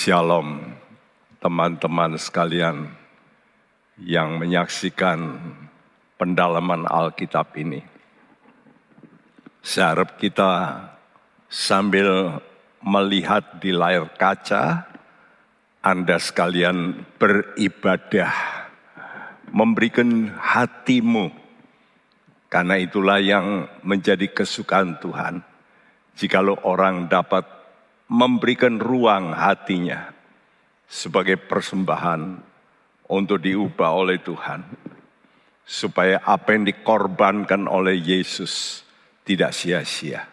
Shalom teman-teman sekalian yang menyaksikan pendalaman Alkitab ini. Saya harap kita sambil melihat di layar kaca, Anda sekalian beribadah, memberikan hatimu, karena itulah yang menjadi kesukaan Tuhan. Jikalau orang dapat memberikan ruang hatinya sebagai persembahan untuk diubah oleh Tuhan. Supaya apa yang dikorbankan oleh Yesus tidak sia-sia.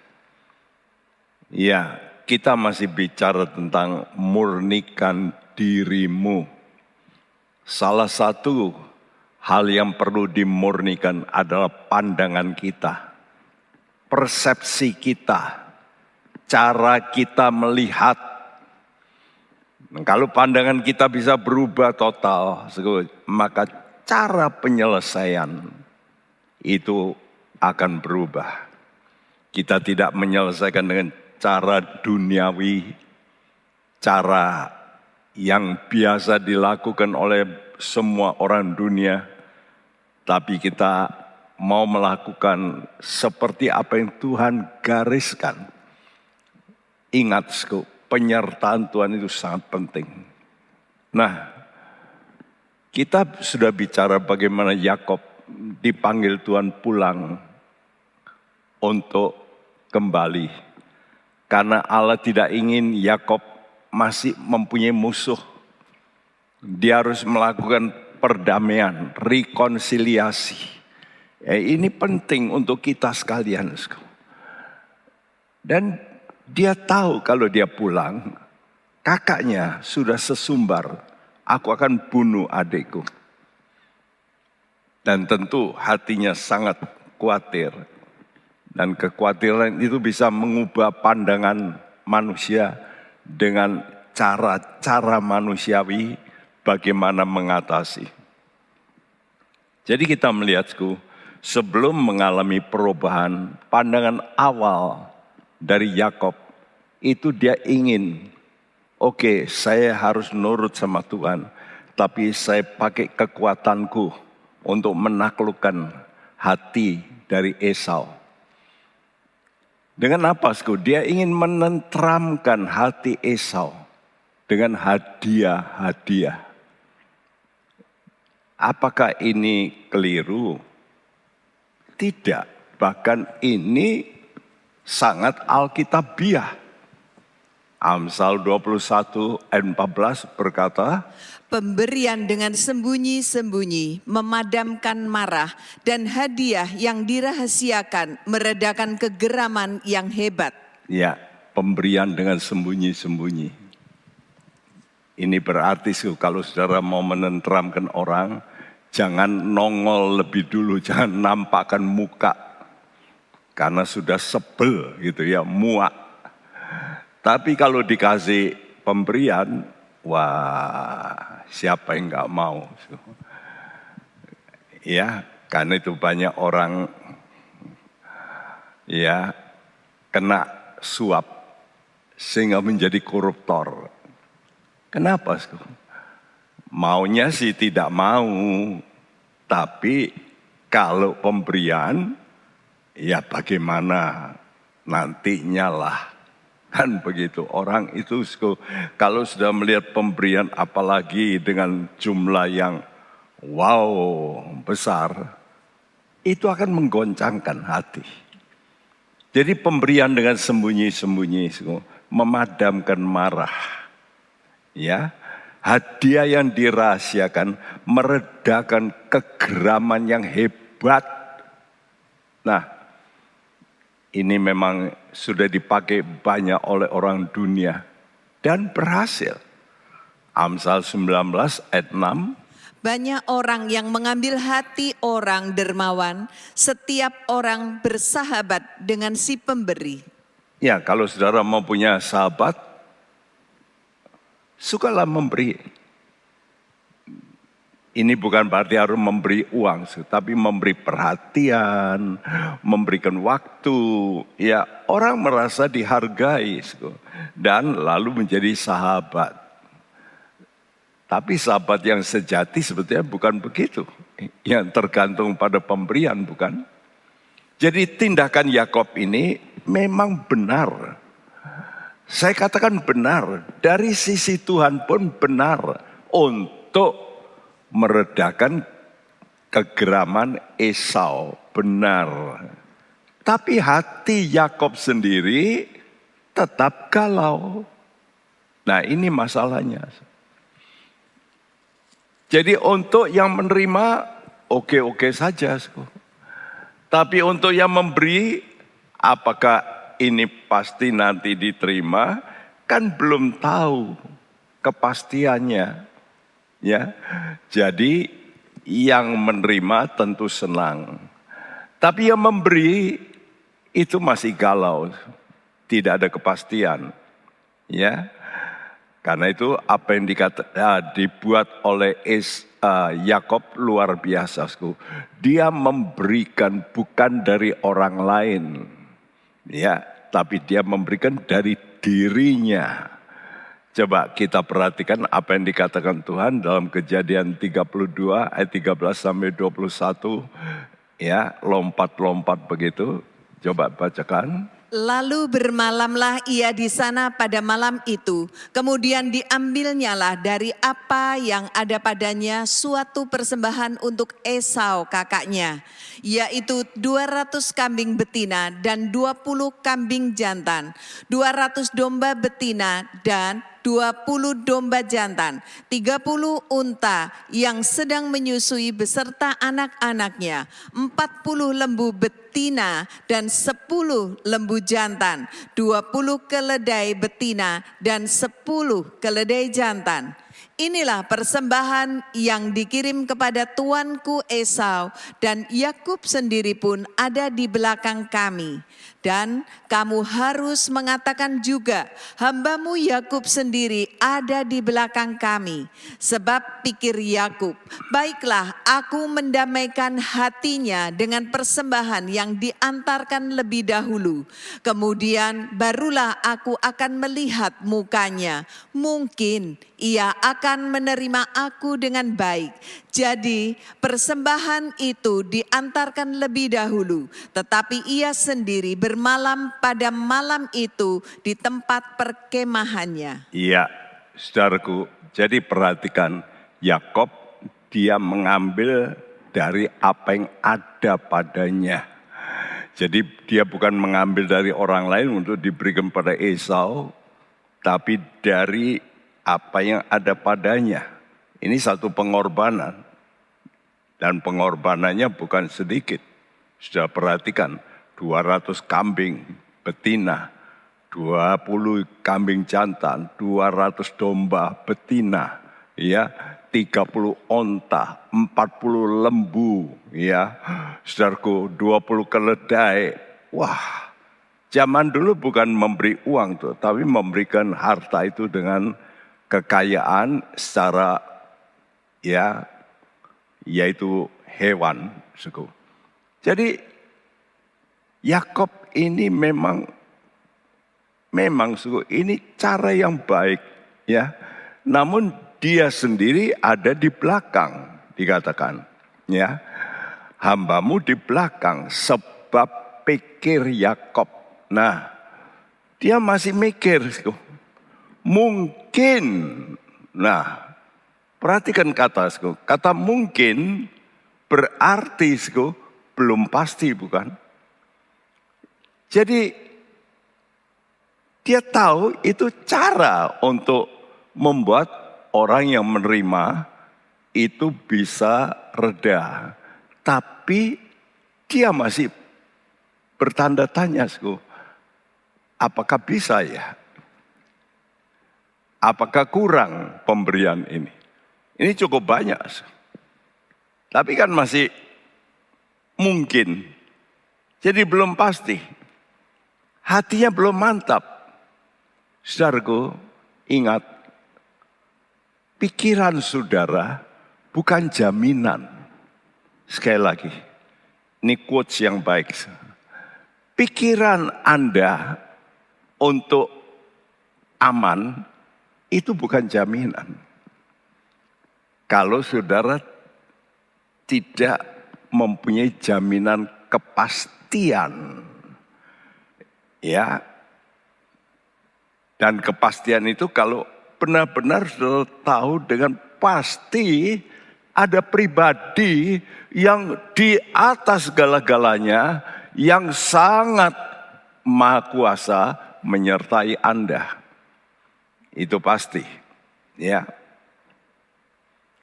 Ya, kita masih bicara tentang murnikan dirimu. Salah satu hal yang perlu dimurnikan adalah pandangan kita, persepsi kita cara kita melihat. Kalau pandangan kita bisa berubah total, maka cara penyelesaian itu akan berubah. Kita tidak menyelesaikan dengan cara duniawi, cara yang biasa dilakukan oleh semua orang dunia, tapi kita mau melakukan seperti apa yang Tuhan gariskan Ingat, penyertaan Tuhan itu sangat penting. Nah, kita sudah bicara bagaimana Yakob dipanggil Tuhan pulang untuk kembali. Karena Allah tidak ingin Yakob masih mempunyai musuh. Dia harus melakukan perdamaian, rekonsiliasi. Ya, ini penting untuk kita sekalian. Dan dia tahu kalau dia pulang, kakaknya sudah sesumbar, aku akan bunuh adikku. Dan tentu hatinya sangat khawatir. Dan kekhawatiran itu bisa mengubah pandangan manusia dengan cara-cara manusiawi bagaimana mengatasi. Jadi kita melihatku, sebelum mengalami perubahan, pandangan awal dari Yakob itu dia ingin oke okay, saya harus nurut sama Tuhan tapi saya pakai kekuatanku untuk menaklukkan hati dari Esau. Dengan apa, Sku? Dia ingin menentramkan hati Esau dengan hadiah-hadiah. Apakah ini keliru? Tidak. Bahkan ini sangat alkitabiah. Amsal 21 ayat 14 berkata, Pemberian dengan sembunyi-sembunyi memadamkan marah dan hadiah yang dirahasiakan meredakan kegeraman yang hebat. Ya, pemberian dengan sembunyi-sembunyi. Ini berarti kalau saudara mau menenteramkan orang, jangan nongol lebih dulu, jangan nampakkan muka karena sudah sebel gitu ya, muak. Tapi kalau dikasih pemberian, wah siapa yang nggak mau? Ya, karena itu banyak orang ya kena suap sehingga menjadi koruptor. Kenapa? Maunya sih tidak mau, tapi kalau pemberian ya bagaimana nantinya lah. Kan begitu, orang itu kalau sudah melihat pemberian apalagi dengan jumlah yang wow besar, itu akan menggoncangkan hati. Jadi pemberian dengan sembunyi-sembunyi memadamkan marah. Ya, hadiah yang dirahasiakan meredakan kegeraman yang hebat. Nah, ini memang sudah dipakai banyak oleh orang dunia dan berhasil. Amsal 19 ayat 6 banyak orang yang mengambil hati orang dermawan, setiap orang bersahabat dengan si pemberi. Ya, kalau saudara mau punya sahabat, sukalah memberi. Ini bukan berarti harus memberi uang, tapi memberi perhatian, memberikan waktu. Ya, orang merasa dihargai dan lalu menjadi sahabat. Tapi sahabat yang sejati sebetulnya bukan begitu. Yang tergantung pada pemberian bukan. Jadi tindakan Yakob ini memang benar. Saya katakan benar. Dari sisi Tuhan pun benar. Untuk meredakan kegeraman Esau. Benar. Tapi hati Yakob sendiri tetap galau. Nah ini masalahnya. Jadi untuk yang menerima oke-oke saja. Tapi untuk yang memberi apakah ini pasti nanti diterima kan belum tahu kepastiannya. Ya. Jadi yang menerima tentu senang. Tapi yang memberi itu masih galau. Tidak ada kepastian. Ya. Karena itu apa yang dikata, ya, dibuat oleh Es, uh, Yakob luar biasa. Dia memberikan bukan dari orang lain. Ya, tapi dia memberikan dari dirinya. Coba kita perhatikan apa yang dikatakan Tuhan dalam kejadian 32 ayat 13 sampai 21. Ya, lompat-lompat begitu. Coba bacakan. Lalu bermalamlah ia di sana pada malam itu. Kemudian diambilnyalah dari apa yang ada padanya suatu persembahan untuk Esau kakaknya. Yaitu 200 kambing betina dan 20 kambing jantan. 200 domba betina dan 20 domba jantan, 30 unta yang sedang menyusui beserta anak-anaknya, 40 lembu betina dan 10 lembu jantan, 20 keledai betina dan 10 keledai jantan. Inilah persembahan yang dikirim kepada tuanku Esau dan Yakub sendiri pun ada di belakang kami. Dan kamu harus mengatakan juga, hambamu Yakub sendiri ada di belakang kami. Sebab pikir Yakub, baiklah aku mendamaikan hatinya dengan persembahan yang diantarkan lebih dahulu. Kemudian barulah aku akan melihat mukanya. Mungkin ia akan menerima aku dengan baik. Jadi persembahan itu diantarkan lebih dahulu, tetapi ia sendiri bermalam pada malam itu di tempat perkemahannya. Iya, saudaraku, jadi perhatikan Yakob dia mengambil dari apa yang ada padanya. Jadi dia bukan mengambil dari orang lain untuk diberikan pada Esau, tapi dari apa yang ada padanya. Ini satu pengorbanan. Dan pengorbanannya bukan sedikit. Sudah perhatikan, 200 kambing betina, 20 kambing jantan, 200 domba betina, ya, 30 onta, 40 lembu, ya. Saudaraku, 20 keledai. Wah, zaman dulu bukan memberi uang tuh, tapi memberikan harta itu dengan kekayaan secara ya yaitu hewan suku. Jadi Yakob ini memang memang suku ini cara yang baik ya. Namun dia sendiri ada di belakang dikatakan ya. Hambamu di belakang sebab pikir Yakob. Nah, dia masih mikir mungkin. Nah, Perhatikan kata, kata mungkin berarti belum pasti bukan? Jadi dia tahu itu cara untuk membuat orang yang menerima itu bisa reda. Tapi dia masih bertanda tanya, apakah bisa ya? Apakah kurang pemberian ini? Ini cukup banyak. Tapi kan masih mungkin. Jadi belum pasti. Hatinya belum mantap. Saudaraku, ingat. Pikiran saudara bukan jaminan. Sekali lagi, ini quotes yang baik. Pikiran Anda untuk aman itu bukan jaminan. kalau saudara tidak mempunyai jaminan kepastian. Ya. Dan kepastian itu kalau benar-benar tahu dengan pasti ada pribadi yang di atas segala-galanya yang sangat maha kuasa menyertai Anda. Itu pasti. Ya.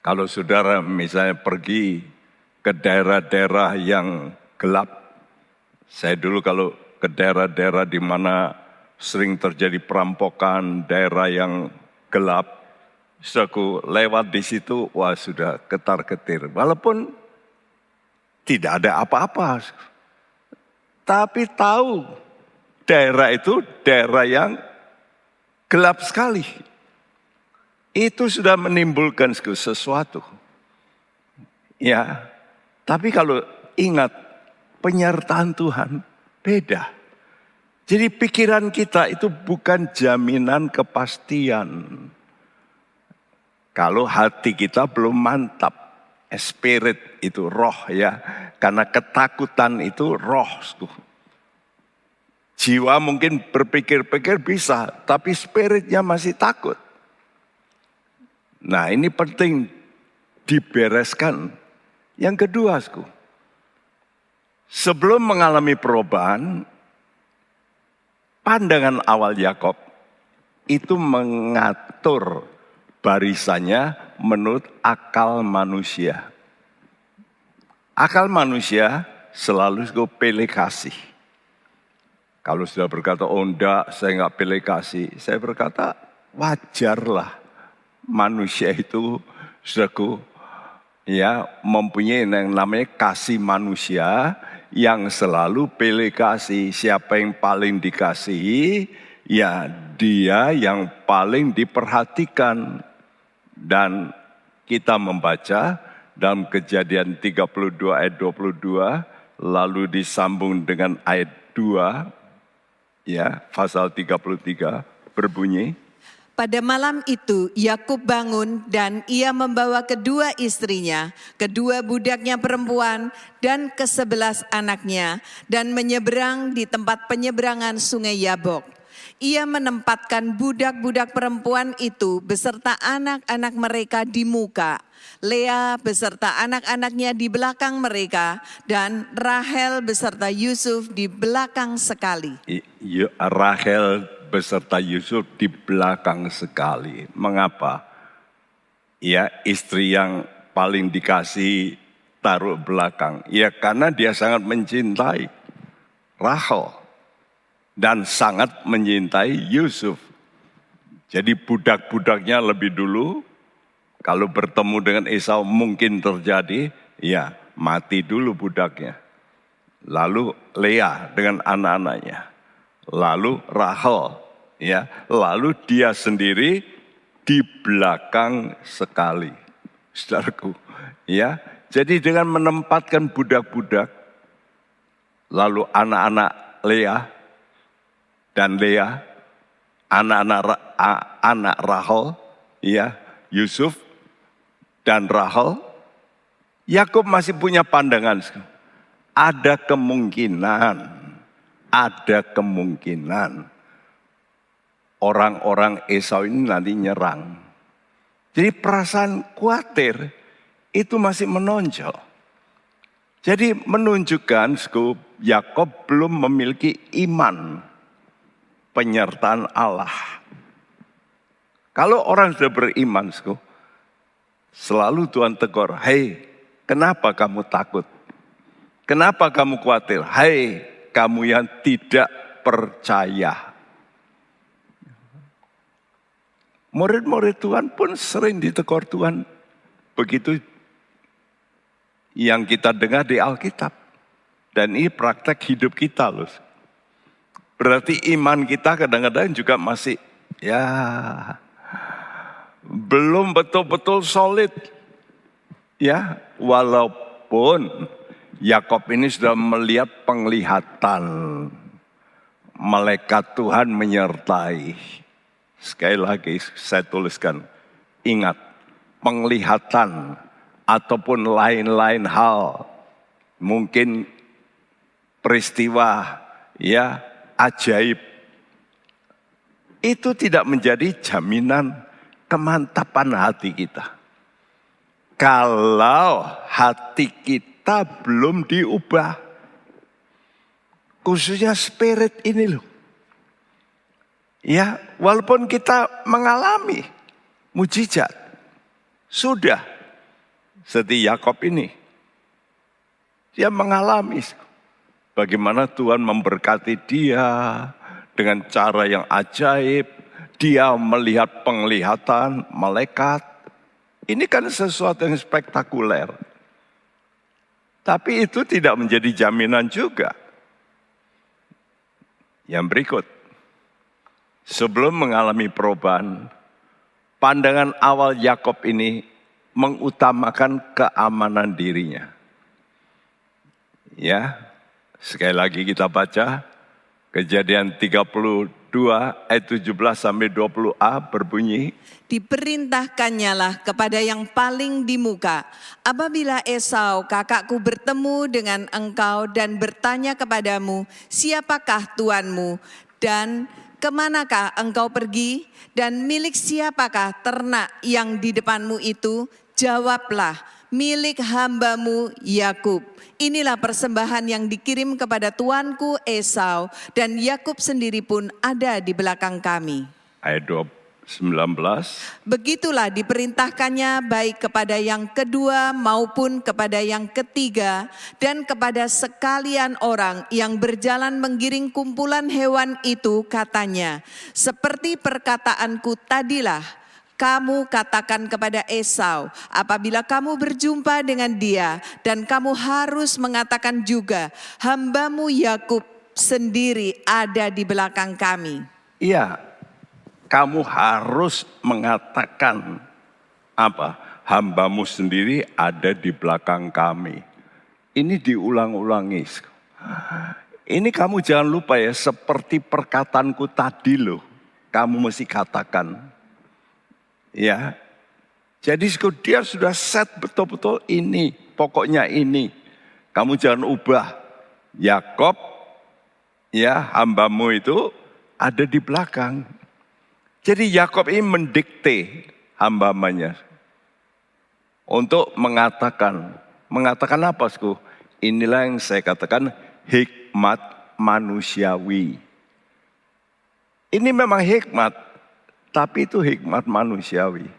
Kalau saudara misalnya pergi ke daerah-daerah yang gelap. Saya dulu kalau ke daerah-daerah di mana sering terjadi perampokan, daerah yang gelap, aku lewat di situ, wah sudah ketar-ketir. Walaupun tidak ada apa-apa. Tapi tahu daerah itu daerah yang gelap sekali. Itu sudah menimbulkan sesuatu. Ya, tapi kalau ingat penyertaan Tuhan beda. Jadi pikiran kita itu bukan jaminan kepastian. Kalau hati kita belum mantap, spirit itu roh ya. Karena ketakutan itu roh. Jiwa mungkin berpikir-pikir bisa, tapi spiritnya masih takut. Nah ini penting dibereskan. Yang kedua, sebelum mengalami perubahan, pandangan awal Yakob itu mengatur barisannya menurut akal manusia. Akal manusia selalu pilih kasih. Kalau sudah berkata, oh enggak, saya enggak pilih kasih. Saya berkata, wajarlah manusia itu, saudaraku, ya mempunyai yang namanya kasih manusia yang selalu pilih kasih. Siapa yang paling dikasihi, ya dia yang paling diperhatikan. Dan kita membaca dalam kejadian 32 ayat 22, lalu disambung dengan ayat 2, ya pasal 33 berbunyi, pada malam itu Yakub bangun dan ia membawa kedua istrinya, kedua budaknya perempuan dan kesebelas anaknya dan menyeberang di tempat penyeberangan sungai Yabok. Ia menempatkan budak-budak perempuan itu beserta anak-anak mereka di muka. Lea beserta anak-anaknya di belakang mereka dan Rahel beserta Yusuf di belakang sekali. Rahel beserta Yusuf di belakang sekali. Mengapa? Ya istri yang paling dikasih taruh belakang. Ya karena dia sangat mencintai Rahel dan sangat mencintai Yusuf. Jadi budak-budaknya lebih dulu kalau bertemu dengan Esau mungkin terjadi ya mati dulu budaknya. Lalu Lea dengan anak-anaknya. Lalu Rahel ya. Lalu dia sendiri di belakang sekali saudaraku ya. Jadi dengan menempatkan budak-budak lalu anak-anak Lea dan Lea anak-anak anak Rahel ya Yusuf dan Rahel Yakub masih punya pandangan. Ada kemungkinan ada kemungkinan orang-orang Esau ini nanti nyerang. Jadi perasaan khawatir itu masih menonjol. Jadi menunjukkan Yakob belum memiliki iman penyertaan Allah. Kalau orang sudah beriman, selalu Tuhan tegur, hei kenapa kamu takut? Kenapa kamu khawatir? Hei kamu yang tidak percaya. Murid-murid Tuhan pun sering ditegur Tuhan. Begitu yang kita dengar di Alkitab. Dan ini praktek hidup kita loh. Berarti iman kita kadang-kadang juga masih ya belum betul-betul solid. Ya, walaupun Yakob ini sudah melihat penglihatan malaikat Tuhan menyertai. Sekali lagi saya tuliskan, ingat penglihatan ataupun lain-lain hal, mungkin peristiwa ya ajaib itu tidak menjadi jaminan kemantapan hati kita. Kalau hati kita belum diubah, khususnya spirit ini loh. Ya, walaupun kita mengalami mujizat, sudah seperti Yakob ini. Dia mengalami bagaimana Tuhan memberkati dia dengan cara yang ajaib. Dia melihat penglihatan malaikat. Ini kan sesuatu yang spektakuler. Tapi itu tidak menjadi jaminan juga. Yang berikut, sebelum mengalami perubahan, pandangan awal Yakob ini mengutamakan keamanan dirinya. Ya, sekali lagi kita baca Kejadian 32 ayat 17 sampai 20a berbunyi Diperintahkannyalah kepada yang paling di muka. Apabila Esau kakakku bertemu dengan engkau dan bertanya kepadamu siapakah tuanmu? Dan ke manakah engkau pergi? Dan milik siapakah ternak yang di depanmu itu? Jawablah milik hambamu Yakub Inilah persembahan yang dikirim kepada tuanku Esau dan Yakub sendiri pun ada di belakang kami. Ayat 19. Begitulah diperintahkannya baik kepada yang kedua maupun kepada yang ketiga dan kepada sekalian orang yang berjalan menggiring kumpulan hewan itu katanya, seperti perkataanku tadilah, kamu katakan kepada Esau, apabila kamu berjumpa dengan dia, dan kamu harus mengatakan juga, hambamu Yakub sendiri ada di belakang kami. Iya, kamu harus mengatakan apa? Hambamu sendiri ada di belakang kami. Ini diulang-ulangi. Ini kamu jangan lupa ya, seperti perkataanku tadi loh. Kamu mesti katakan, Ya. Jadi dia sudah set betul-betul ini, pokoknya ini. Kamu jangan ubah. Yakob ya hambamu itu ada di belakang. Jadi Yakob ini mendikte hambamanya untuk mengatakan, mengatakan apa sku? Inilah yang saya katakan hikmat manusiawi. Ini memang hikmat, tapi itu hikmat manusiawi.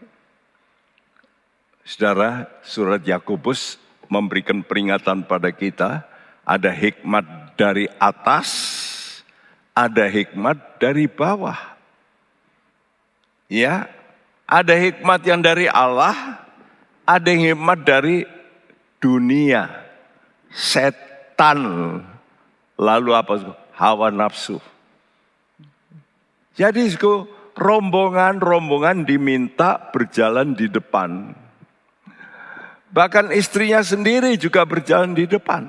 Saudara, surat Yakobus memberikan peringatan pada kita, ada hikmat dari atas, ada hikmat dari bawah. Ya, ada hikmat yang dari Allah, ada hikmat dari dunia, setan, lalu apa? Hawa nafsu. Jadi, rombongan-rombongan diminta berjalan di depan. Bahkan istrinya sendiri juga berjalan di depan.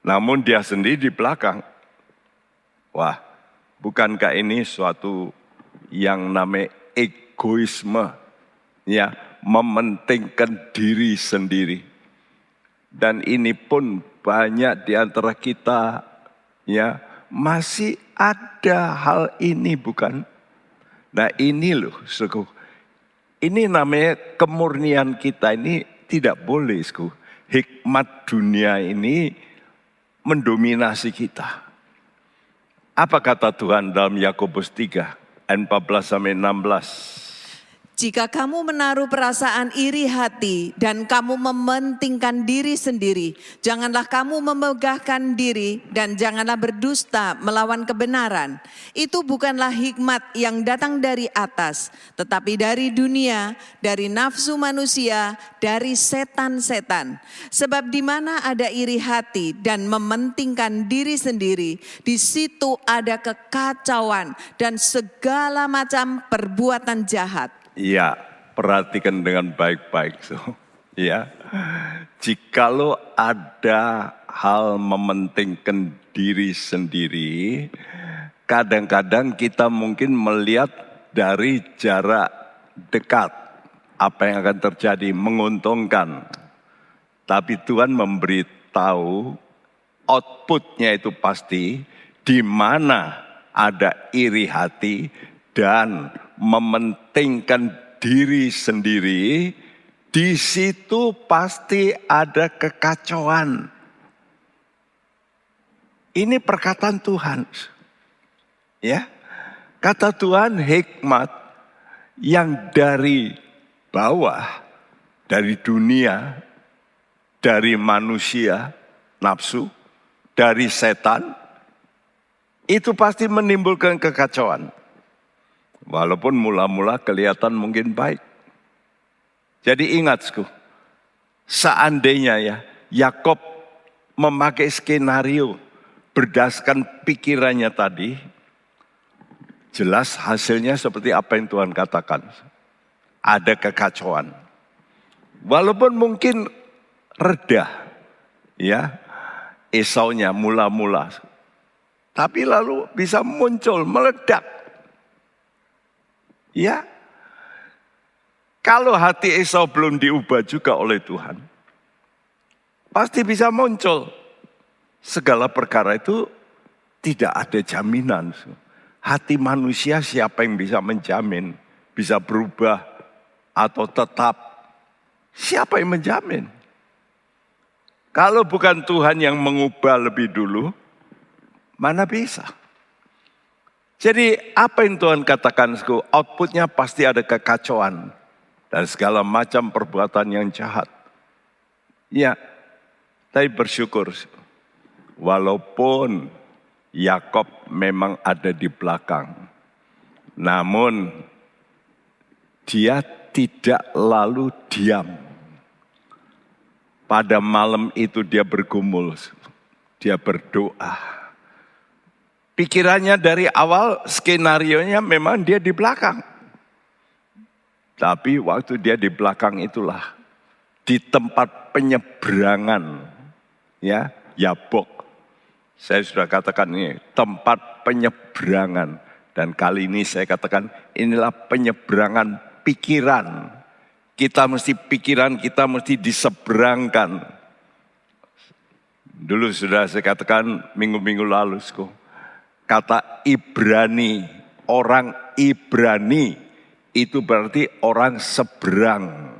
Namun dia sendiri di belakang. Wah, bukankah ini suatu yang namanya egoisme? Ya, mementingkan diri sendiri. Dan ini pun banyak di antara kita ya masih ada hal ini bukan? Nah ini loh, suku. Ini namanya kemurnian kita ini tidak boleh, suku. Hikmat dunia ini mendominasi kita. Apa kata Tuhan dalam Yakobus 3 ayat 14 sampai 16? Jika kamu menaruh perasaan iri hati dan kamu mementingkan diri sendiri, janganlah kamu memegahkan diri dan janganlah berdusta melawan kebenaran. Itu bukanlah hikmat yang datang dari atas, tetapi dari dunia, dari nafsu manusia, dari setan-setan. Sebab di mana ada iri hati dan mementingkan diri sendiri, di situ ada kekacauan dan segala macam perbuatan jahat. Ya, perhatikan dengan baik-baik. So, ya, jikalau ada hal mementingkan diri sendiri, kadang-kadang kita mungkin melihat dari jarak dekat. apa yang akan terjadi menguntungkan. Tapi Tuhan memberitahu outputnya itu pasti di mana ada iri hati dan mementingkan diri sendiri, di situ pasti ada kekacauan. Ini perkataan Tuhan. Ya. Kata Tuhan hikmat yang dari bawah, dari dunia, dari manusia, nafsu, dari setan, itu pasti menimbulkan kekacauan. Walaupun mula-mula kelihatan mungkin baik. Jadi ingat, seandainya ya, Yakob memakai skenario berdasarkan pikirannya tadi, jelas hasilnya seperti apa yang Tuhan katakan. Ada kekacauan. Walaupun mungkin reda, ya, Esaunya mula-mula. Tapi lalu bisa muncul, meledak. Ya, kalau hati Esau belum diubah juga oleh Tuhan, pasti bisa muncul segala perkara itu tidak ada jaminan. Hati manusia siapa yang bisa menjamin bisa berubah atau tetap? Siapa yang menjamin? Kalau bukan Tuhan yang mengubah lebih dulu, mana bisa? Jadi apa yang Tuhan katakan, outputnya pasti ada kekacauan dan segala macam perbuatan yang jahat. Ya, tapi bersyukur. Walaupun Yakob memang ada di belakang. Namun dia tidak lalu diam. Pada malam itu dia bergumul, dia berdoa. Pikirannya dari awal skenario-nya memang dia di belakang. Tapi waktu dia di belakang itulah di tempat penyeberangan ya Yabok saya sudah katakan ini tempat penyeberangan. Dan kali ini saya katakan inilah penyeberangan pikiran. Kita mesti pikiran kita mesti diseberangkan. Dulu sudah saya katakan minggu-minggu lalu. Kata Ibrani, orang Ibrani itu berarti orang seberang.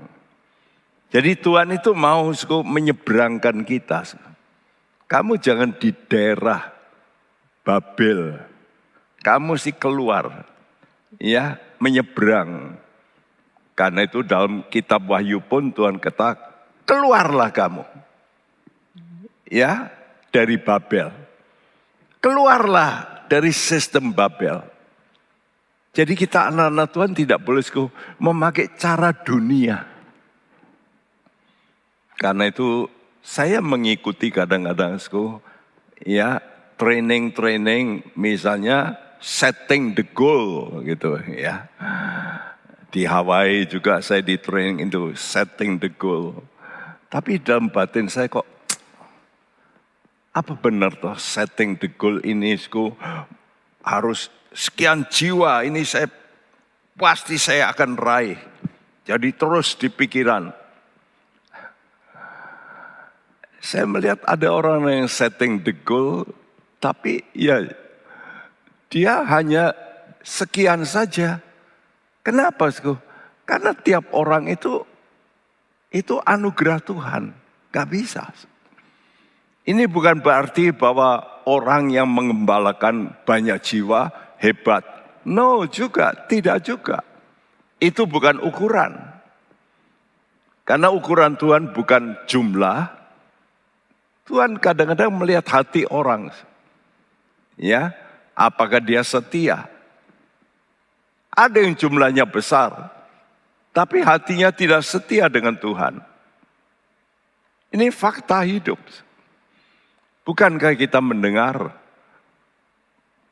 Jadi Tuhan itu mau menyeberangkan kita. Kamu jangan di daerah Babel. Kamu sih keluar. Ya, menyeberang. Karena itu dalam kitab Wahyu pun Tuhan kata, keluarlah kamu. Ya, dari Babel. Keluarlah dari sistem Babel. Jadi kita anak-anak Tuhan tidak boleh memakai cara dunia. Karena itu saya mengikuti kadang-kadang ya training-training misalnya setting the goal gitu ya. Di Hawaii juga saya di training itu setting the goal. Tapi dalam batin saya kok apa benar toh setting the goal ini sku harus sekian jiwa ini saya pasti saya akan raih. Jadi terus di pikiran saya melihat ada orang yang setting the goal, tapi ya dia hanya sekian saja. Kenapa? Karena tiap orang itu itu anugerah Tuhan, gak bisa. Ini bukan berarti bahwa orang yang mengembalakan banyak jiwa hebat. No juga, tidak juga. Itu bukan ukuran. Karena ukuran Tuhan bukan jumlah, Tuhan kadang-kadang melihat hati orang. Ya, apakah dia setia? Ada yang jumlahnya besar, tapi hatinya tidak setia dengan Tuhan. Ini fakta hidup. Bukankah kita mendengar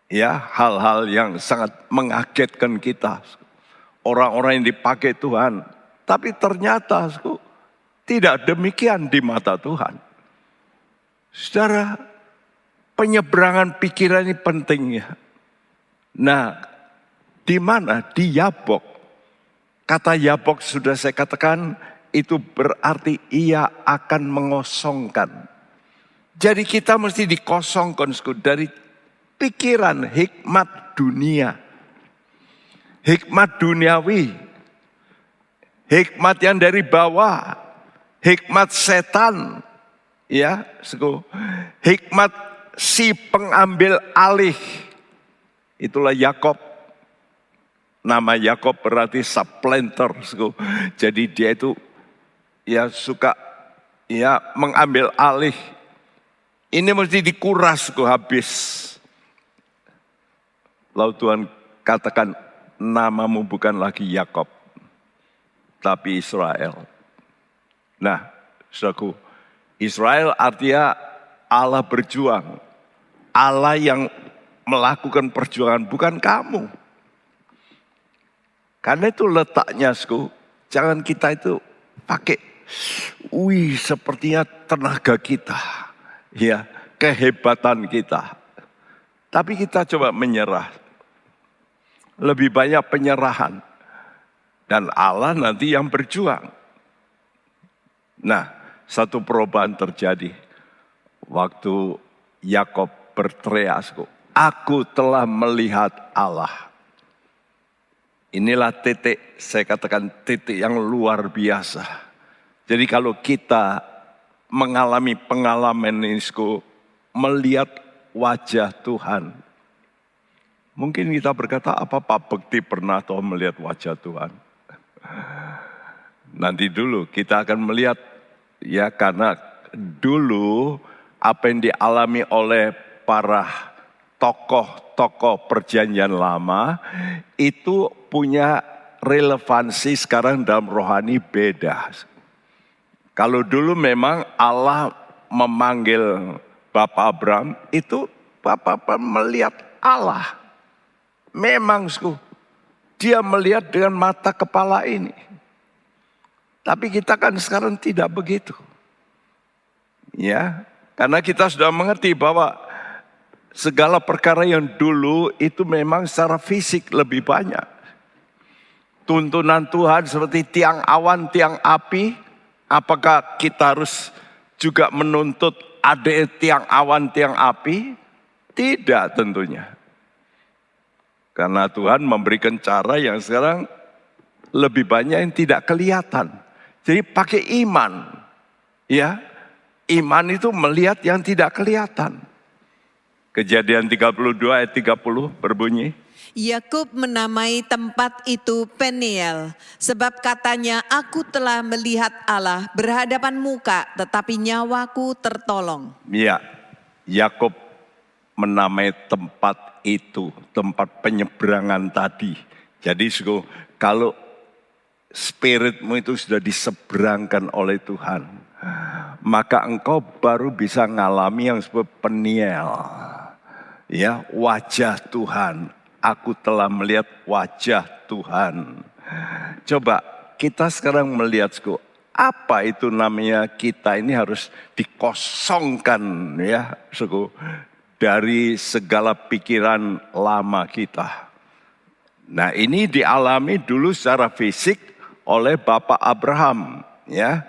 ya hal-hal yang sangat mengagetkan kita. Orang-orang yang dipakai Tuhan, tapi ternyata tidak demikian di mata Tuhan. Saudara, penyeberangan pikiran ini penting ya. Nah, di mana? Di Yabok. Kata Yabok sudah saya katakan itu berarti ia akan mengosongkan. Jadi kita mesti dikosongkan dari pikiran hikmat dunia. Hikmat duniawi. Hikmat yang dari bawah. Hikmat setan. Ya, hikmat si pengambil alih. Itulah Yakob. Nama Yakob berarti supplanter. Jadi dia itu ya suka ya mengambil alih. Ini mesti dikuras kok habis. Lalu Tuhan katakan namamu bukan lagi Yakob, tapi Israel. Nah, saudaraku, Israel artinya Allah berjuang. Allah yang melakukan perjuangan bukan kamu. Karena itu letaknya, sku, jangan kita itu pakai Wih, sepertinya tenaga kita, ya, kehebatan kita. Tapi kita coba menyerah. Lebih banyak penyerahan. Dan Allah nanti yang berjuang. Nah, satu perubahan terjadi. Waktu Yakob berteriak, aku telah melihat Allah. Inilah titik, saya katakan titik yang luar biasa jadi kalau kita mengalami pengalaman ini, melihat wajah Tuhan. Mungkin kita berkata, apa Pak Bekti pernah atau melihat wajah Tuhan? Nanti dulu kita akan melihat, ya karena dulu apa yang dialami oleh para tokoh-tokoh perjanjian lama itu punya relevansi sekarang dalam rohani beda. Kalau dulu memang Allah memanggil Bapak Abraham, itu Bapak Abraham melihat Allah. Memang dia melihat dengan mata kepala ini. Tapi kita kan sekarang tidak begitu. Ya, karena kita sudah mengerti bahwa segala perkara yang dulu itu memang secara fisik lebih banyak. Tuntunan Tuhan seperti tiang awan, tiang api, Apakah kita harus juga menuntut ada tiang awan, tiang api? Tidak tentunya. Karena Tuhan memberikan cara yang sekarang lebih banyak yang tidak kelihatan. Jadi pakai iman. Ya, iman itu melihat yang tidak kelihatan. Kejadian 32 ayat 30 berbunyi. Yakub menamai tempat itu Peniel, sebab katanya, "Aku telah melihat Allah berhadapan muka, tetapi nyawaku tertolong." Ya, Yakub menamai tempat itu, tempat penyeberangan tadi. Jadi, kalau spiritmu itu sudah diseberangkan oleh Tuhan, maka engkau baru bisa ngalami yang disebut Peniel. Ya, wajah Tuhan, aku telah melihat wajah Tuhan. Coba kita sekarang melihat apa itu namanya kita ini harus dikosongkan ya suku dari segala pikiran lama kita. Nah ini dialami dulu secara fisik oleh Bapak Abraham ya.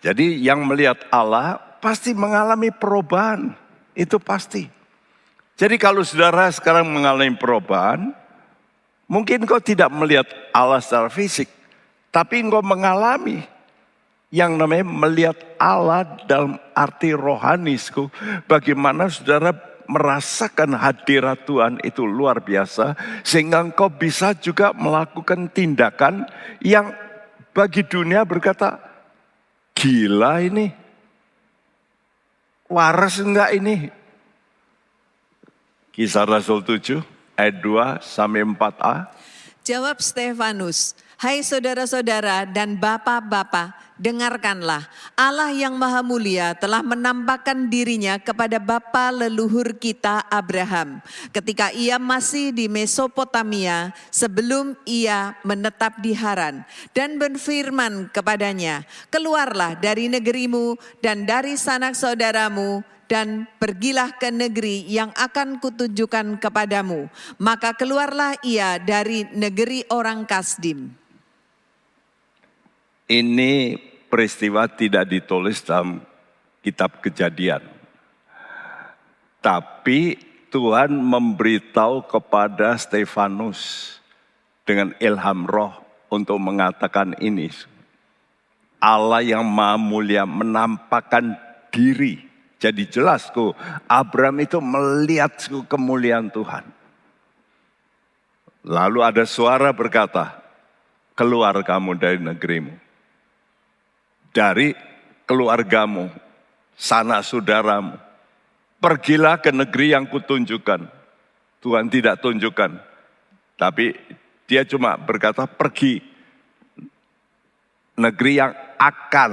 Jadi yang melihat Allah pasti mengalami perubahan itu pasti. Jadi kalau saudara sekarang mengalami perubahan, mungkin kau tidak melihat Allah secara fisik, tapi engkau mengalami yang namanya melihat Allah dalam arti rohanisku. Bagaimana saudara merasakan hadirat Tuhan itu luar biasa, sehingga engkau bisa juga melakukan tindakan yang bagi dunia berkata, gila ini, waras enggak ini, Kisah Rasul 7 ayat 2 sampai 4a. Jawab Stefanus, Hai saudara-saudara dan bapak-bapak, dengarkanlah. Allah yang maha mulia telah menampakkan dirinya kepada bapa leluhur kita Abraham. Ketika ia masih di Mesopotamia sebelum ia menetap di Haran. Dan berfirman kepadanya, keluarlah dari negerimu dan dari sanak saudaramu dan pergilah ke negeri yang akan kutunjukkan kepadamu. Maka keluarlah ia dari negeri orang Kasdim. ini peristiwa tidak ditulis dalam kitab kejadian. Tapi Tuhan memberitahu kepada Stefanus dengan ilham roh untuk mengatakan ini. Allah yang maha mulia menampakkan diri. Jadi jelas kok Abraham itu melihat kemuliaan Tuhan. Lalu ada suara berkata, keluar kamu dari negerimu. Dari keluargamu, sana saudaramu. Pergilah ke negeri yang kutunjukkan. Tuhan tidak tunjukkan. Tapi dia cuma berkata pergi. Negeri yang akan.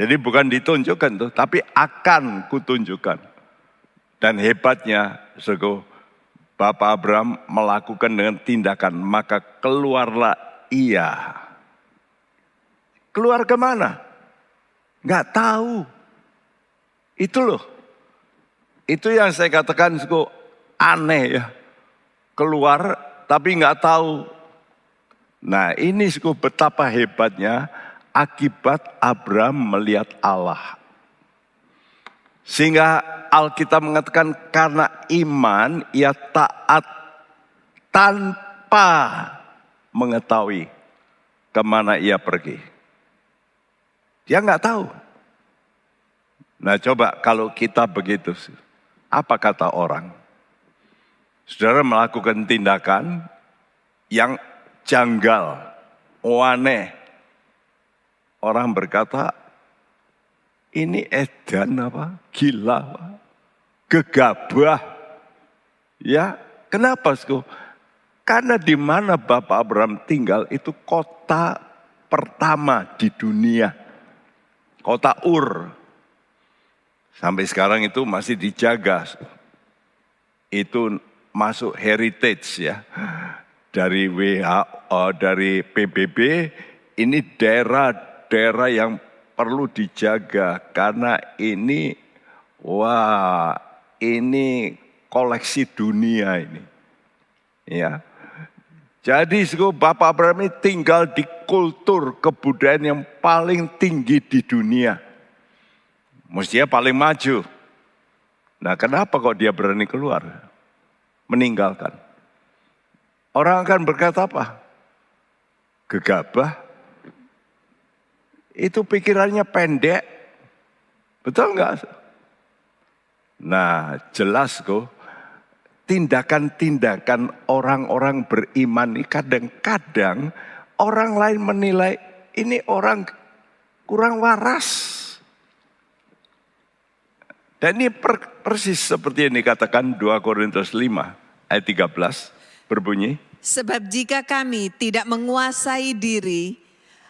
Jadi bukan ditunjukkan tuh, tapi akan kutunjukkan. Dan hebatnya, sego, Bapak Abraham melakukan dengan tindakan, maka keluarlah ia. Keluar ke mana? Nggak tahu. Itu loh. Itu yang saya katakan suku aneh ya. Keluar tapi nggak tahu. Nah ini suku betapa hebatnya akibat Abraham melihat Allah. Sehingga Alkitab mengatakan karena iman ia taat tanpa mengetahui ke mana ia pergi. Dia nggak tahu. Nah coba kalau kita begitu, apa kata orang? Saudara melakukan tindakan yang janggal, aneh. Orang berkata, ini edan apa? Gila, apa? gegabah. Ya, kenapa? Sku? Karena di mana Bapak Abraham tinggal itu kota pertama di dunia. Kota Ur. Sampai sekarang itu masih dijaga. Itu masuk heritage ya. Dari WHO, dari PBB, ini daerah-daerah yang perlu dijaga karena ini wah ini koleksi dunia ini. Ya. Jadi Bapak Abraham ini tinggal di kultur kebudayaan yang paling tinggi di dunia. Mestinya paling maju. Nah kenapa kok dia berani keluar? Meninggalkan. Orang akan berkata apa? Gegabah, itu pikirannya pendek. Betul enggak? Nah, jelas kok tindakan-tindakan orang-orang beriman ini kadang-kadang orang lain menilai ini orang kurang waras. Dan ini persis seperti yang dikatakan 2 Korintus 5 ayat 13 berbunyi. Sebab jika kami tidak menguasai diri,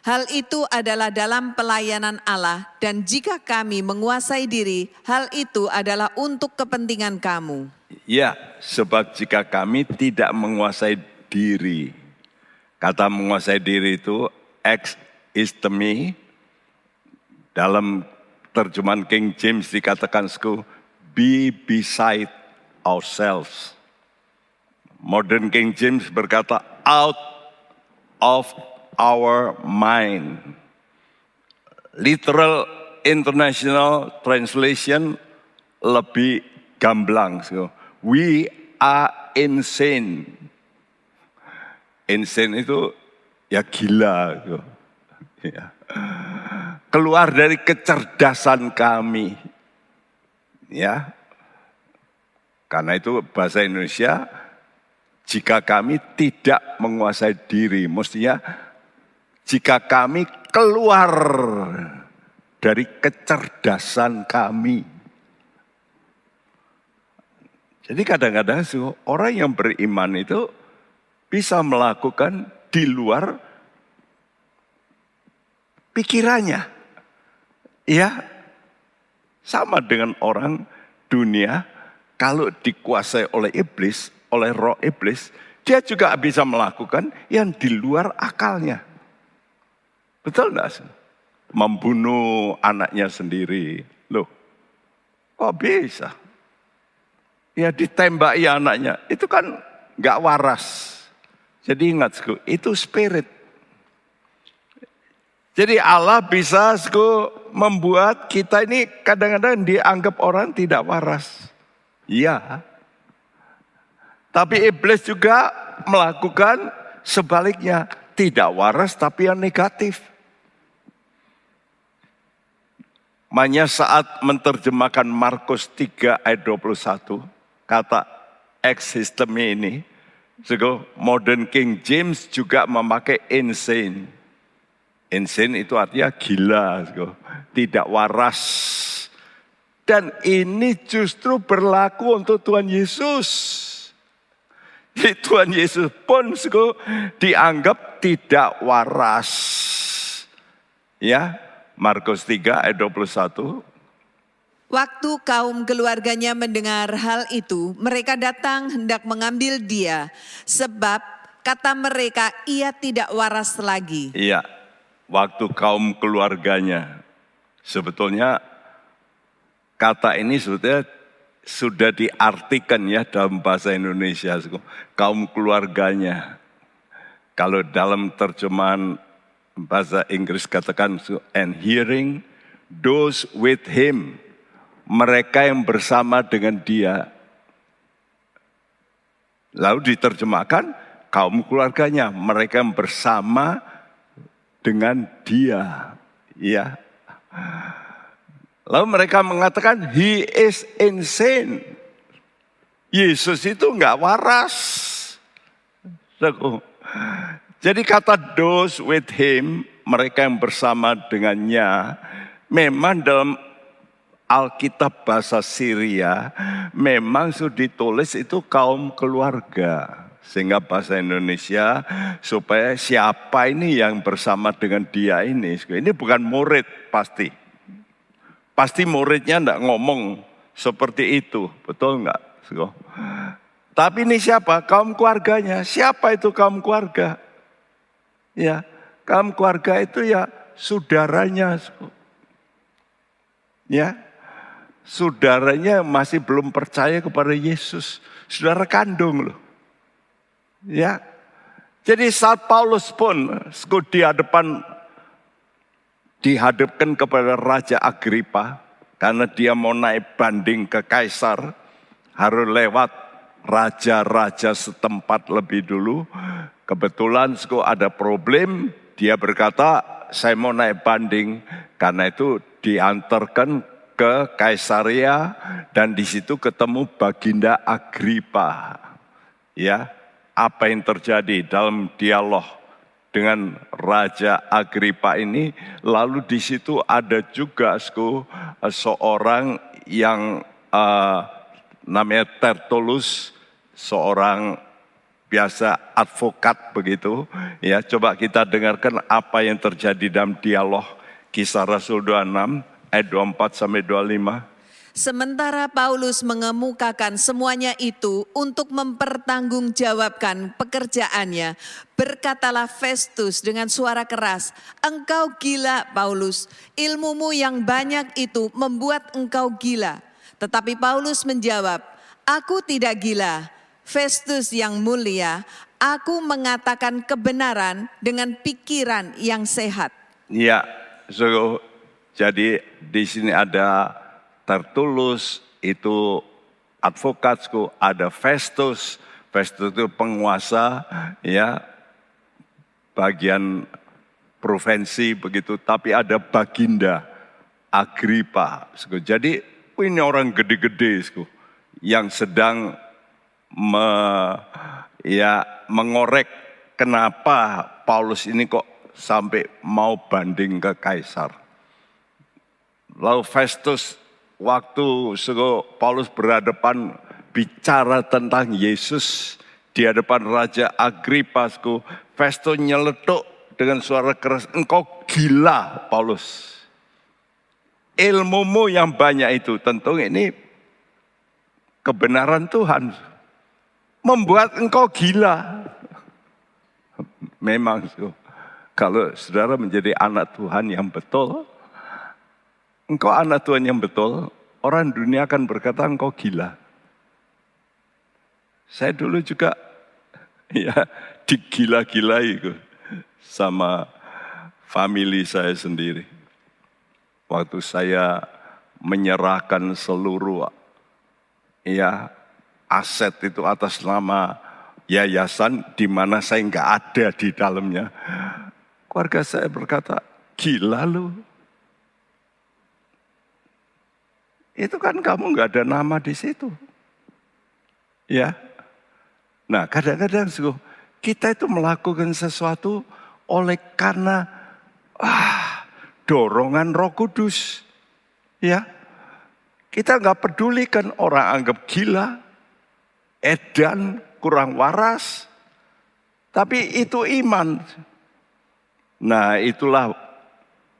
Hal itu adalah dalam pelayanan Allah, dan jika kami menguasai diri, hal itu adalah untuk kepentingan kamu. Ya, sebab jika kami tidak menguasai diri, kata menguasai diri itu ex is the me, dalam terjemahan King James dikatakan be beside ourselves. Modern King James berkata out of our mind. Literal international translation lebih gamblang. So, we are insane. Insane itu ya gila. So. Ya. Keluar dari kecerdasan kami. Ya. Karena itu bahasa Indonesia jika kami tidak menguasai diri, mestinya jika kami keluar dari kecerdasan kami. Jadi kadang-kadang orang yang beriman itu bisa melakukan di luar pikirannya. Ya, sama dengan orang dunia kalau dikuasai oleh iblis, oleh roh iblis, dia juga bisa melakukan yang di luar akalnya. Betul enggak? Membunuh anaknya sendiri. Loh, kok bisa? Ya ditembaki anaknya. Itu kan enggak waras. Jadi ingat, itu spirit. Jadi Allah bisa membuat kita ini kadang-kadang dianggap orang tidak waras. Iya. Tapi iblis juga melakukan sebaliknya. Tidak waras tapi yang negatif. Makanya saat menerjemahkan Markus 3 ayat 21. Kata system ini. Modern King James juga memakai insane Insane itu artinya gila, tidak waras. Dan ini justru berlaku untuk Tuhan Yesus. Tuhan Yesus pun dianggap tidak waras. Ya, Markus 3 ayat 21. Waktu kaum keluarganya mendengar hal itu, mereka datang hendak mengambil dia, sebab kata mereka ia tidak waras lagi. Iya, waktu kaum keluarganya. Sebetulnya kata ini sudah sudah diartikan ya dalam bahasa Indonesia kaum keluarganya. Kalau dalam terjemahan bahasa Inggris katakan and hearing those with him mereka yang bersama dengan dia. Lalu diterjemahkan kaum keluarganya, mereka yang bersama dengan dia. Ya. Lalu mereka mengatakan he is insane. Yesus itu nggak waras. Jadi kata those with him, mereka yang bersama dengannya, memang dalam Alkitab bahasa Syria, memang sudah ditulis itu kaum keluarga. Sehingga bahasa Indonesia supaya siapa ini yang bersama dengan dia ini. Ini bukan murid pasti. Pasti muridnya enggak ngomong seperti itu. Betul enggak? Tapi ini siapa? Kaum keluarganya. Siapa itu kaum keluarga? Ya, kaum keluarga itu ya saudaranya. Ya, saudaranya masih belum percaya kepada Yesus. Saudara kandung loh. Ya. Jadi saat Paulus pun di hadapan dihadapkan kepada Raja Agripa karena dia mau naik banding ke kaisar harus lewat raja-raja setempat lebih dulu. Kebetulan ada problem, dia berkata, saya mau naik banding karena itu diantarkan ke Kaisaria dan di situ ketemu Baginda Agripa. Ya, apa yang terjadi dalam dialog dengan Raja Agripa ini. Lalu di situ ada juga sku, seorang yang uh, namanya Tertulus, seorang biasa advokat begitu. Ya, coba kita dengarkan apa yang terjadi dalam dialog Kisah Rasul 26 ayat 24 sampai 25. Sementara Paulus mengemukakan semuanya itu untuk mempertanggungjawabkan pekerjaannya, berkatalah Festus dengan suara keras, "Engkau gila, Paulus. Ilmumu yang banyak itu membuat engkau gila." Tetapi Paulus menjawab, "Aku tidak gila. Festus yang mulia, aku mengatakan kebenaran dengan pikiran yang sehat." Ya, so, jadi di sini ada Tertulus itu advokatku, ada Festus, Festus itu penguasa ya bagian provinsi begitu, tapi ada Baginda Agripa. Jadi ini orang gede-gede yang sedang me, ya mengorek kenapa Paulus ini kok sampai mau banding ke kaisar. Lalu Festus waktu Paulus berhadapan bicara tentang Yesus di hadapan Raja Agripasku, Festo nyeletuk dengan suara keras, engkau gila Paulus. Ilmumu yang banyak itu tentu ini kebenaran Tuhan. Membuat engkau gila. Memang kalau saudara menjadi anak Tuhan yang betul, engkau anak Tuhan yang betul, orang dunia akan berkata engkau gila. Saya dulu juga ya digila-gilai sama family saya sendiri. Waktu saya menyerahkan seluruh ya aset itu atas nama yayasan di mana saya nggak ada di dalamnya. Keluarga saya berkata, gila lu. Itu kan kamu nggak ada nama di situ. Ya. Nah kadang-kadang kita itu melakukan sesuatu oleh karena ah, dorongan roh kudus. Ya, kita nggak pedulikan orang anggap gila, edan, kurang waras. Tapi itu iman. Nah itulah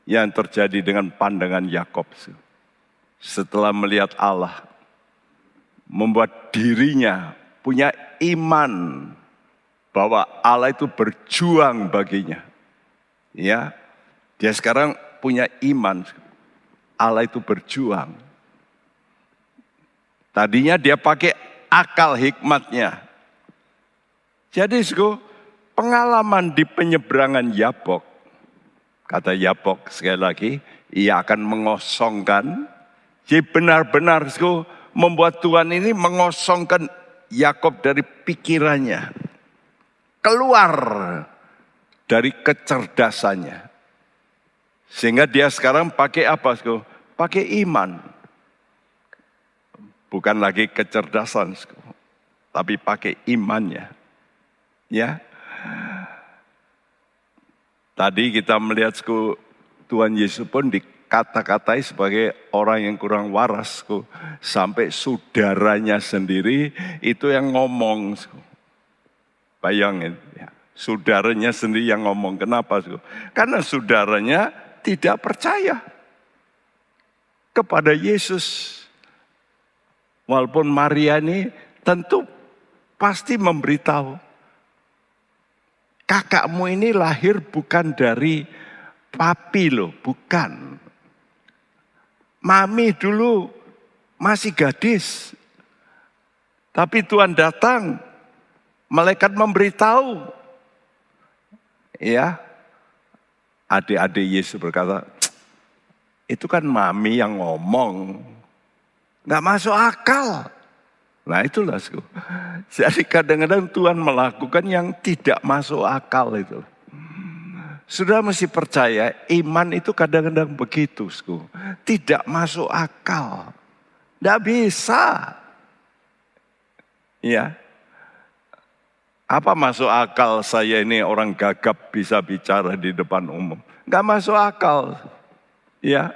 yang terjadi dengan pandangan Yakob. Setelah melihat Allah, membuat dirinya punya iman bahwa Allah itu berjuang baginya. Ya, dia sekarang punya iman Allah itu berjuang. Tadinya dia pakai akal hikmatnya. Jadi pengalaman di penyeberangan Yabok. Kata Yabok sekali lagi, ia akan mengosongkan. Jadi benar-benar membuat Tuhan ini mengosongkan Yakob dari pikirannya. Keluar dari kecerdasannya. Sehingga dia sekarang pakai apa? pakai iman. Bukan lagi kecerdasan, tapi pakai imannya. Ya. Tadi kita melihat Tuhan Yesus pun dikata-katai sebagai orang yang kurang waras. Sampai saudaranya sendiri itu yang ngomong. Bayangin, ya. saudaranya sendiri yang ngomong. Kenapa? Karena saudaranya tidak percaya kepada Yesus. Walaupun Maria ini tentu pasti memberitahu. Kakakmu ini lahir bukan dari papi loh, bukan. Mami dulu masih gadis. Tapi Tuhan datang, malaikat memberitahu. Ya, adik-adik Yesus berkata, itu kan mami yang ngomong. Nggak masuk akal. Nah itulah. Jadi kadang-kadang Tuhan melakukan yang tidak masuk akal itu. Sudah mesti percaya iman itu kadang-kadang begitu. Tidak masuk akal. Tidak bisa. Ya. Apa masuk akal saya ini orang gagap bisa bicara di depan umum? Enggak masuk akal. Ya.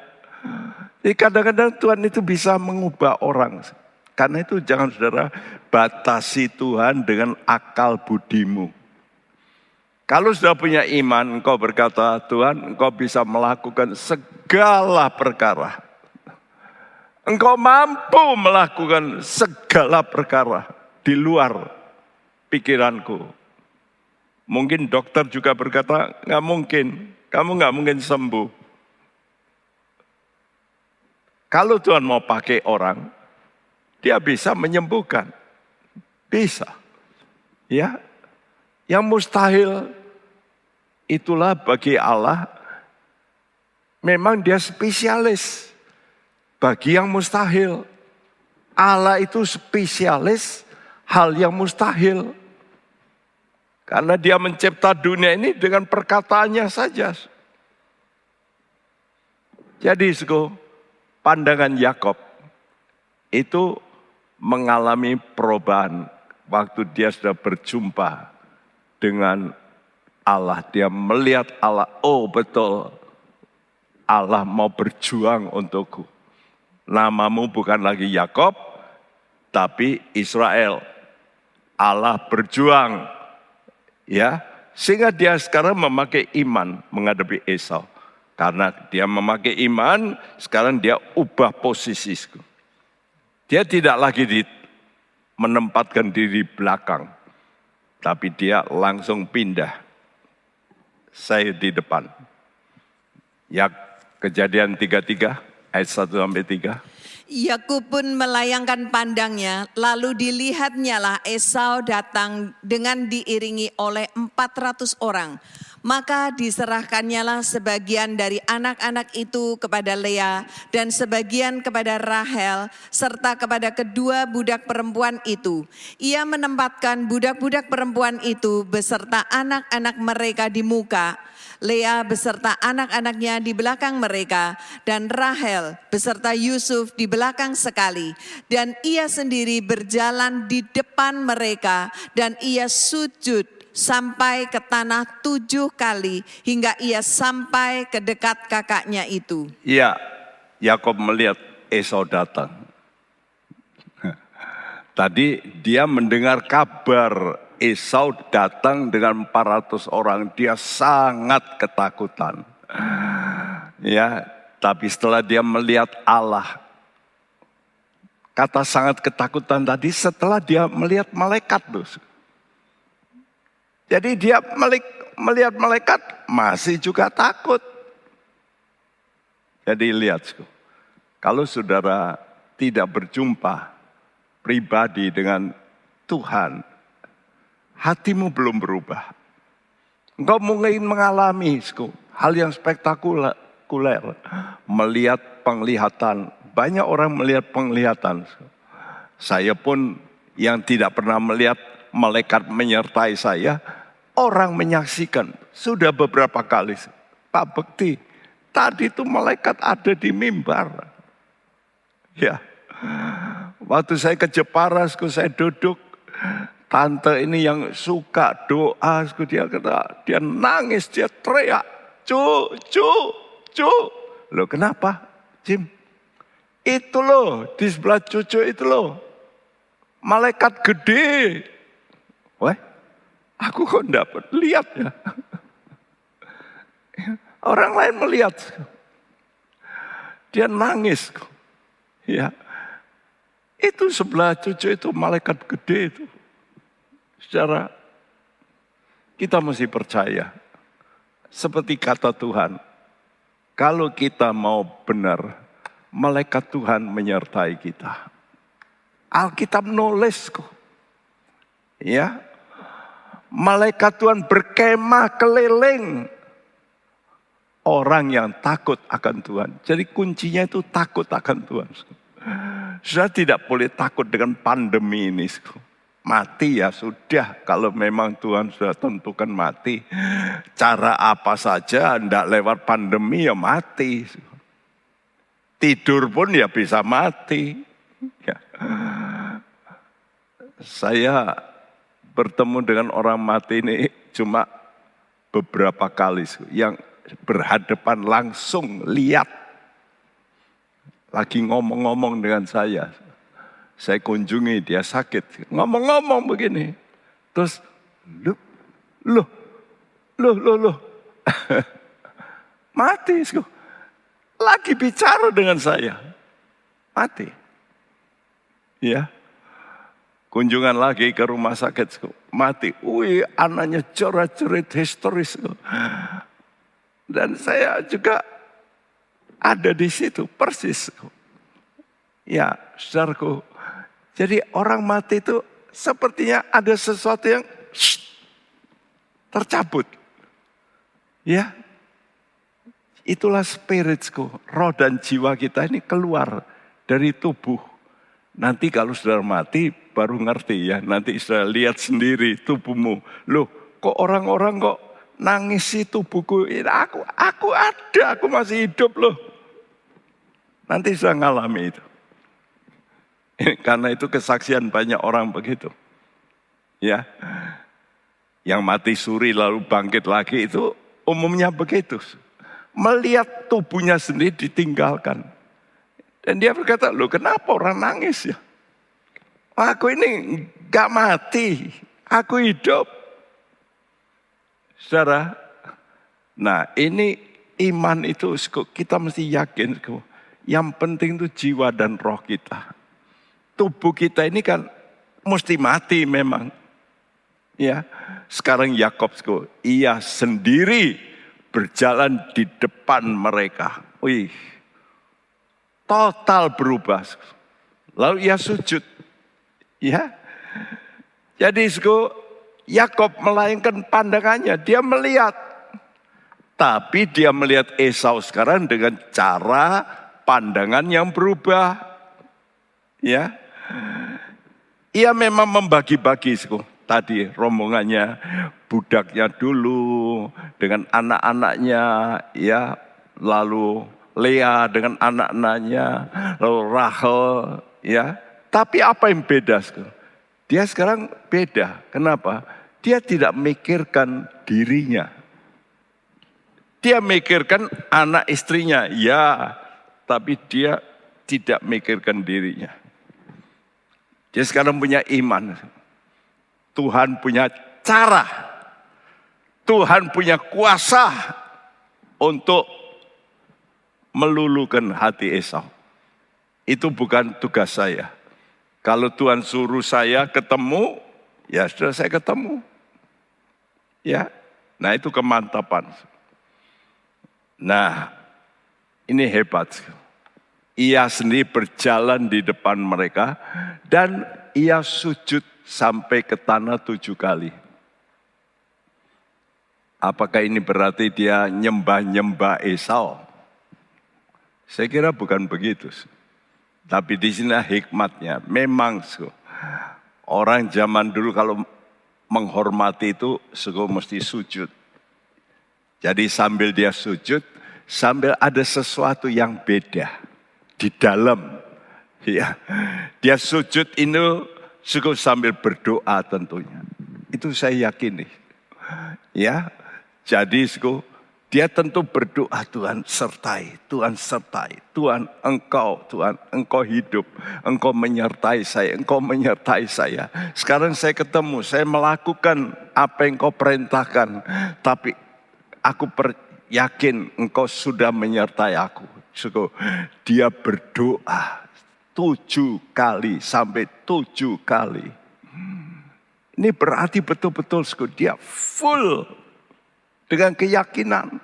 Jadi kadang-kadang Tuhan itu bisa mengubah orang. Karena itu jangan saudara batasi Tuhan dengan akal budimu. Kalau sudah punya iman, engkau berkata, Tuhan, engkau bisa melakukan segala perkara. Engkau mampu melakukan segala perkara di luar pikiranku. Mungkin dokter juga berkata, nggak mungkin, kamu nggak mungkin sembuh. Kalau Tuhan mau pakai orang, dia bisa menyembuhkan. Bisa. Ya. Yang mustahil itulah bagi Allah memang dia spesialis bagi yang mustahil. Allah itu spesialis hal yang mustahil. Karena dia mencipta dunia ini dengan perkataannya saja. Jadi, pandangan Yakob itu mengalami perubahan waktu dia sudah berjumpa dengan Allah. Dia melihat Allah, oh betul, Allah mau berjuang untukku. Namamu bukan lagi Yakob, tapi Israel. Allah berjuang, ya, sehingga dia sekarang memakai iman menghadapi Esau. Karena dia memakai iman, sekarang dia ubah posisi. Dia tidak lagi di, menempatkan diri belakang. Tapi dia langsung pindah. Saya di depan. Ya kejadian 33 ayat 1 sampai 3. Yakub pun melayangkan pandangnya, lalu dilihatnya lah Esau datang dengan diiringi oleh 400 orang Maka diserahkannyalah sebagian dari anak-anak itu kepada Lea dan sebagian kepada Rahel serta kepada kedua budak perempuan itu. Ia menempatkan budak-budak perempuan itu beserta anak-anak mereka di muka. Lea beserta anak-anaknya di belakang mereka dan Rahel beserta Yusuf di belakang sekali dan ia sendiri berjalan di depan mereka dan ia sujud sampai ke tanah tujuh kali hingga ia sampai ke dekat kakaknya itu. Iya, Yakob melihat Esau datang. Tadi dia mendengar kabar Esau datang dengan 400 orang, dia sangat ketakutan. Ya, tapi setelah dia melihat Allah, kata sangat ketakutan tadi setelah dia melihat malaikat loh. Jadi dia melihat malaikat masih juga takut. Jadi lihat, kalau saudara tidak berjumpa pribadi dengan Tuhan, hatimu belum berubah. Engkau mungkin mengalami hal yang spektakuler, melihat penglihatan. Banyak orang melihat penglihatan. Saya pun yang tidak pernah melihat malaikat menyertai saya, orang menyaksikan. Sudah beberapa kali, Pak Bekti, tadi itu malaikat ada di mimbar. Ya, waktu saya ke Jepara, saya duduk, tante ini yang suka doa, dia kata, dia nangis, dia teriak, cu, cu, cu. Loh kenapa, Jim? Itu loh, di sebelah cucu itu loh. Malaikat gede, Wah, aku kok dapat lihat ya. Orang lain melihat. Dia nangis. Ya. Itu sebelah cucu itu malaikat gede itu. Secara kita mesti percaya. Seperti kata Tuhan. Kalau kita mau benar, malaikat Tuhan menyertai kita. Alkitab nulis kok. Ya, malaikat Tuhan berkemah keliling orang yang takut akan Tuhan. Jadi kuncinya itu takut akan Tuhan. Sudah tidak boleh takut dengan pandemi ini. Mati ya sudah, kalau memang Tuhan sudah tentukan mati. Cara apa saja, tidak lewat pandemi ya mati. Tidur pun ya bisa mati. Ya. Saya bertemu dengan orang mati ini cuma beberapa kali yang berhadapan langsung lihat lagi ngomong-ngomong dengan saya. Saya kunjungi dia sakit, ngomong-ngomong begini. Terus, loh, loh, loh, loh, loh. Mati, lagi bicara dengan saya. Mati. Ya, kunjungan lagi ke rumah sakit mati. Wih, anaknya coret-coret historis. Dan saya juga ada di situ persis. Ya, saudaraku. Jadi orang mati itu sepertinya ada sesuatu yang tercabut. Ya, itulah spiritku, roh dan jiwa kita ini keluar dari tubuh. Nanti kalau saudara mati, baru ngerti ya. Nanti Israel lihat sendiri tubuhmu. Loh, kok orang-orang kok nangis itu buku ini. Aku, aku ada, aku masih hidup loh. Nanti saya ngalami itu. Karena itu kesaksian banyak orang begitu. Ya. Yang mati suri lalu bangkit lagi itu umumnya begitu. Melihat tubuhnya sendiri ditinggalkan. Dan dia berkata, loh kenapa orang nangis ya? Aku ini gak mati, aku hidup. Saudara, nah ini iman itu kita mesti yakin. Yang penting itu jiwa dan roh kita. Tubuh kita ini kan mesti mati memang. Ya, sekarang Yakob ia sendiri berjalan di depan mereka. Wih, total berubah. Lalu ia sujud. Ya. Jadi Yakob melainkan pandangannya, dia melihat Tapi dia melihat Esau sekarang dengan cara pandangan yang berubah. Ya. Ia memang membagi-bagi tadi rombongannya budaknya dulu dengan anak-anaknya ya lalu Lea dengan anak-anaknya lalu Rahel ya tapi apa yang beda sekarang? Dia sekarang beda. Kenapa? Dia tidak mikirkan dirinya. Dia mikirkan anak istrinya ya. Tapi dia tidak mikirkan dirinya. Dia sekarang punya iman. Tuhan punya cara. Tuhan punya kuasa untuk melulukan hati Esau. Itu bukan tugas saya. Kalau Tuhan suruh saya ketemu, ya sudah saya ketemu. Ya, nah itu kemantapan. Nah, ini hebat. Ia sendiri berjalan di depan mereka dan ia sujud sampai ke tanah tujuh kali. Apakah ini berarti dia nyembah-nyembah Esau? Saya kira bukan begitu. Tapi di sini hikmatnya. Memang orang zaman dulu kalau menghormati itu suku mesti sujud. Jadi sambil dia sujud, sambil ada sesuatu yang beda di dalam. Ya, dia sujud ini Suku sambil berdoa tentunya. Itu saya yakin nih. Ya, jadi suku dia tentu berdoa Tuhan sertai, Tuhan sertai, Tuhan engkau, Tuhan engkau hidup, engkau menyertai saya, engkau menyertai saya. Sekarang saya ketemu, saya melakukan apa yang engkau perintahkan, tapi aku yakin engkau sudah menyertai aku. Suku, dia berdoa, tujuh kali sampai tujuh kali. Ini berarti betul-betul dia full dengan keyakinan.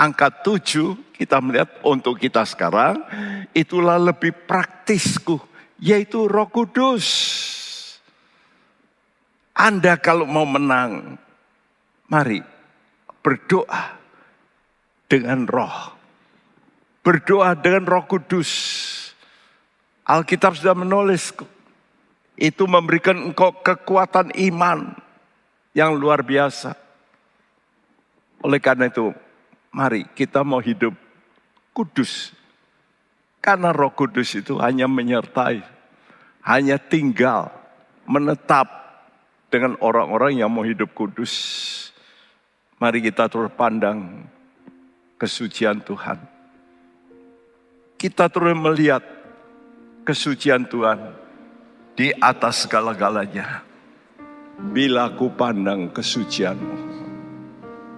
Angka tujuh kita melihat untuk kita sekarang itulah lebih praktisku yaitu roh kudus. Anda kalau mau menang, mari berdoa dengan roh. Berdoa dengan roh kudus Alkitab sudah menulis itu memberikan engkau kekuatan iman yang luar biasa. Oleh karena itu, mari kita mau hidup kudus. Karena roh kudus itu hanya menyertai, hanya tinggal, menetap dengan orang-orang yang mau hidup kudus. Mari kita terus pandang kesucian Tuhan. Kita terus melihat kesucian Tuhan di atas segala-galanya. Bila ku pandang kesucianmu,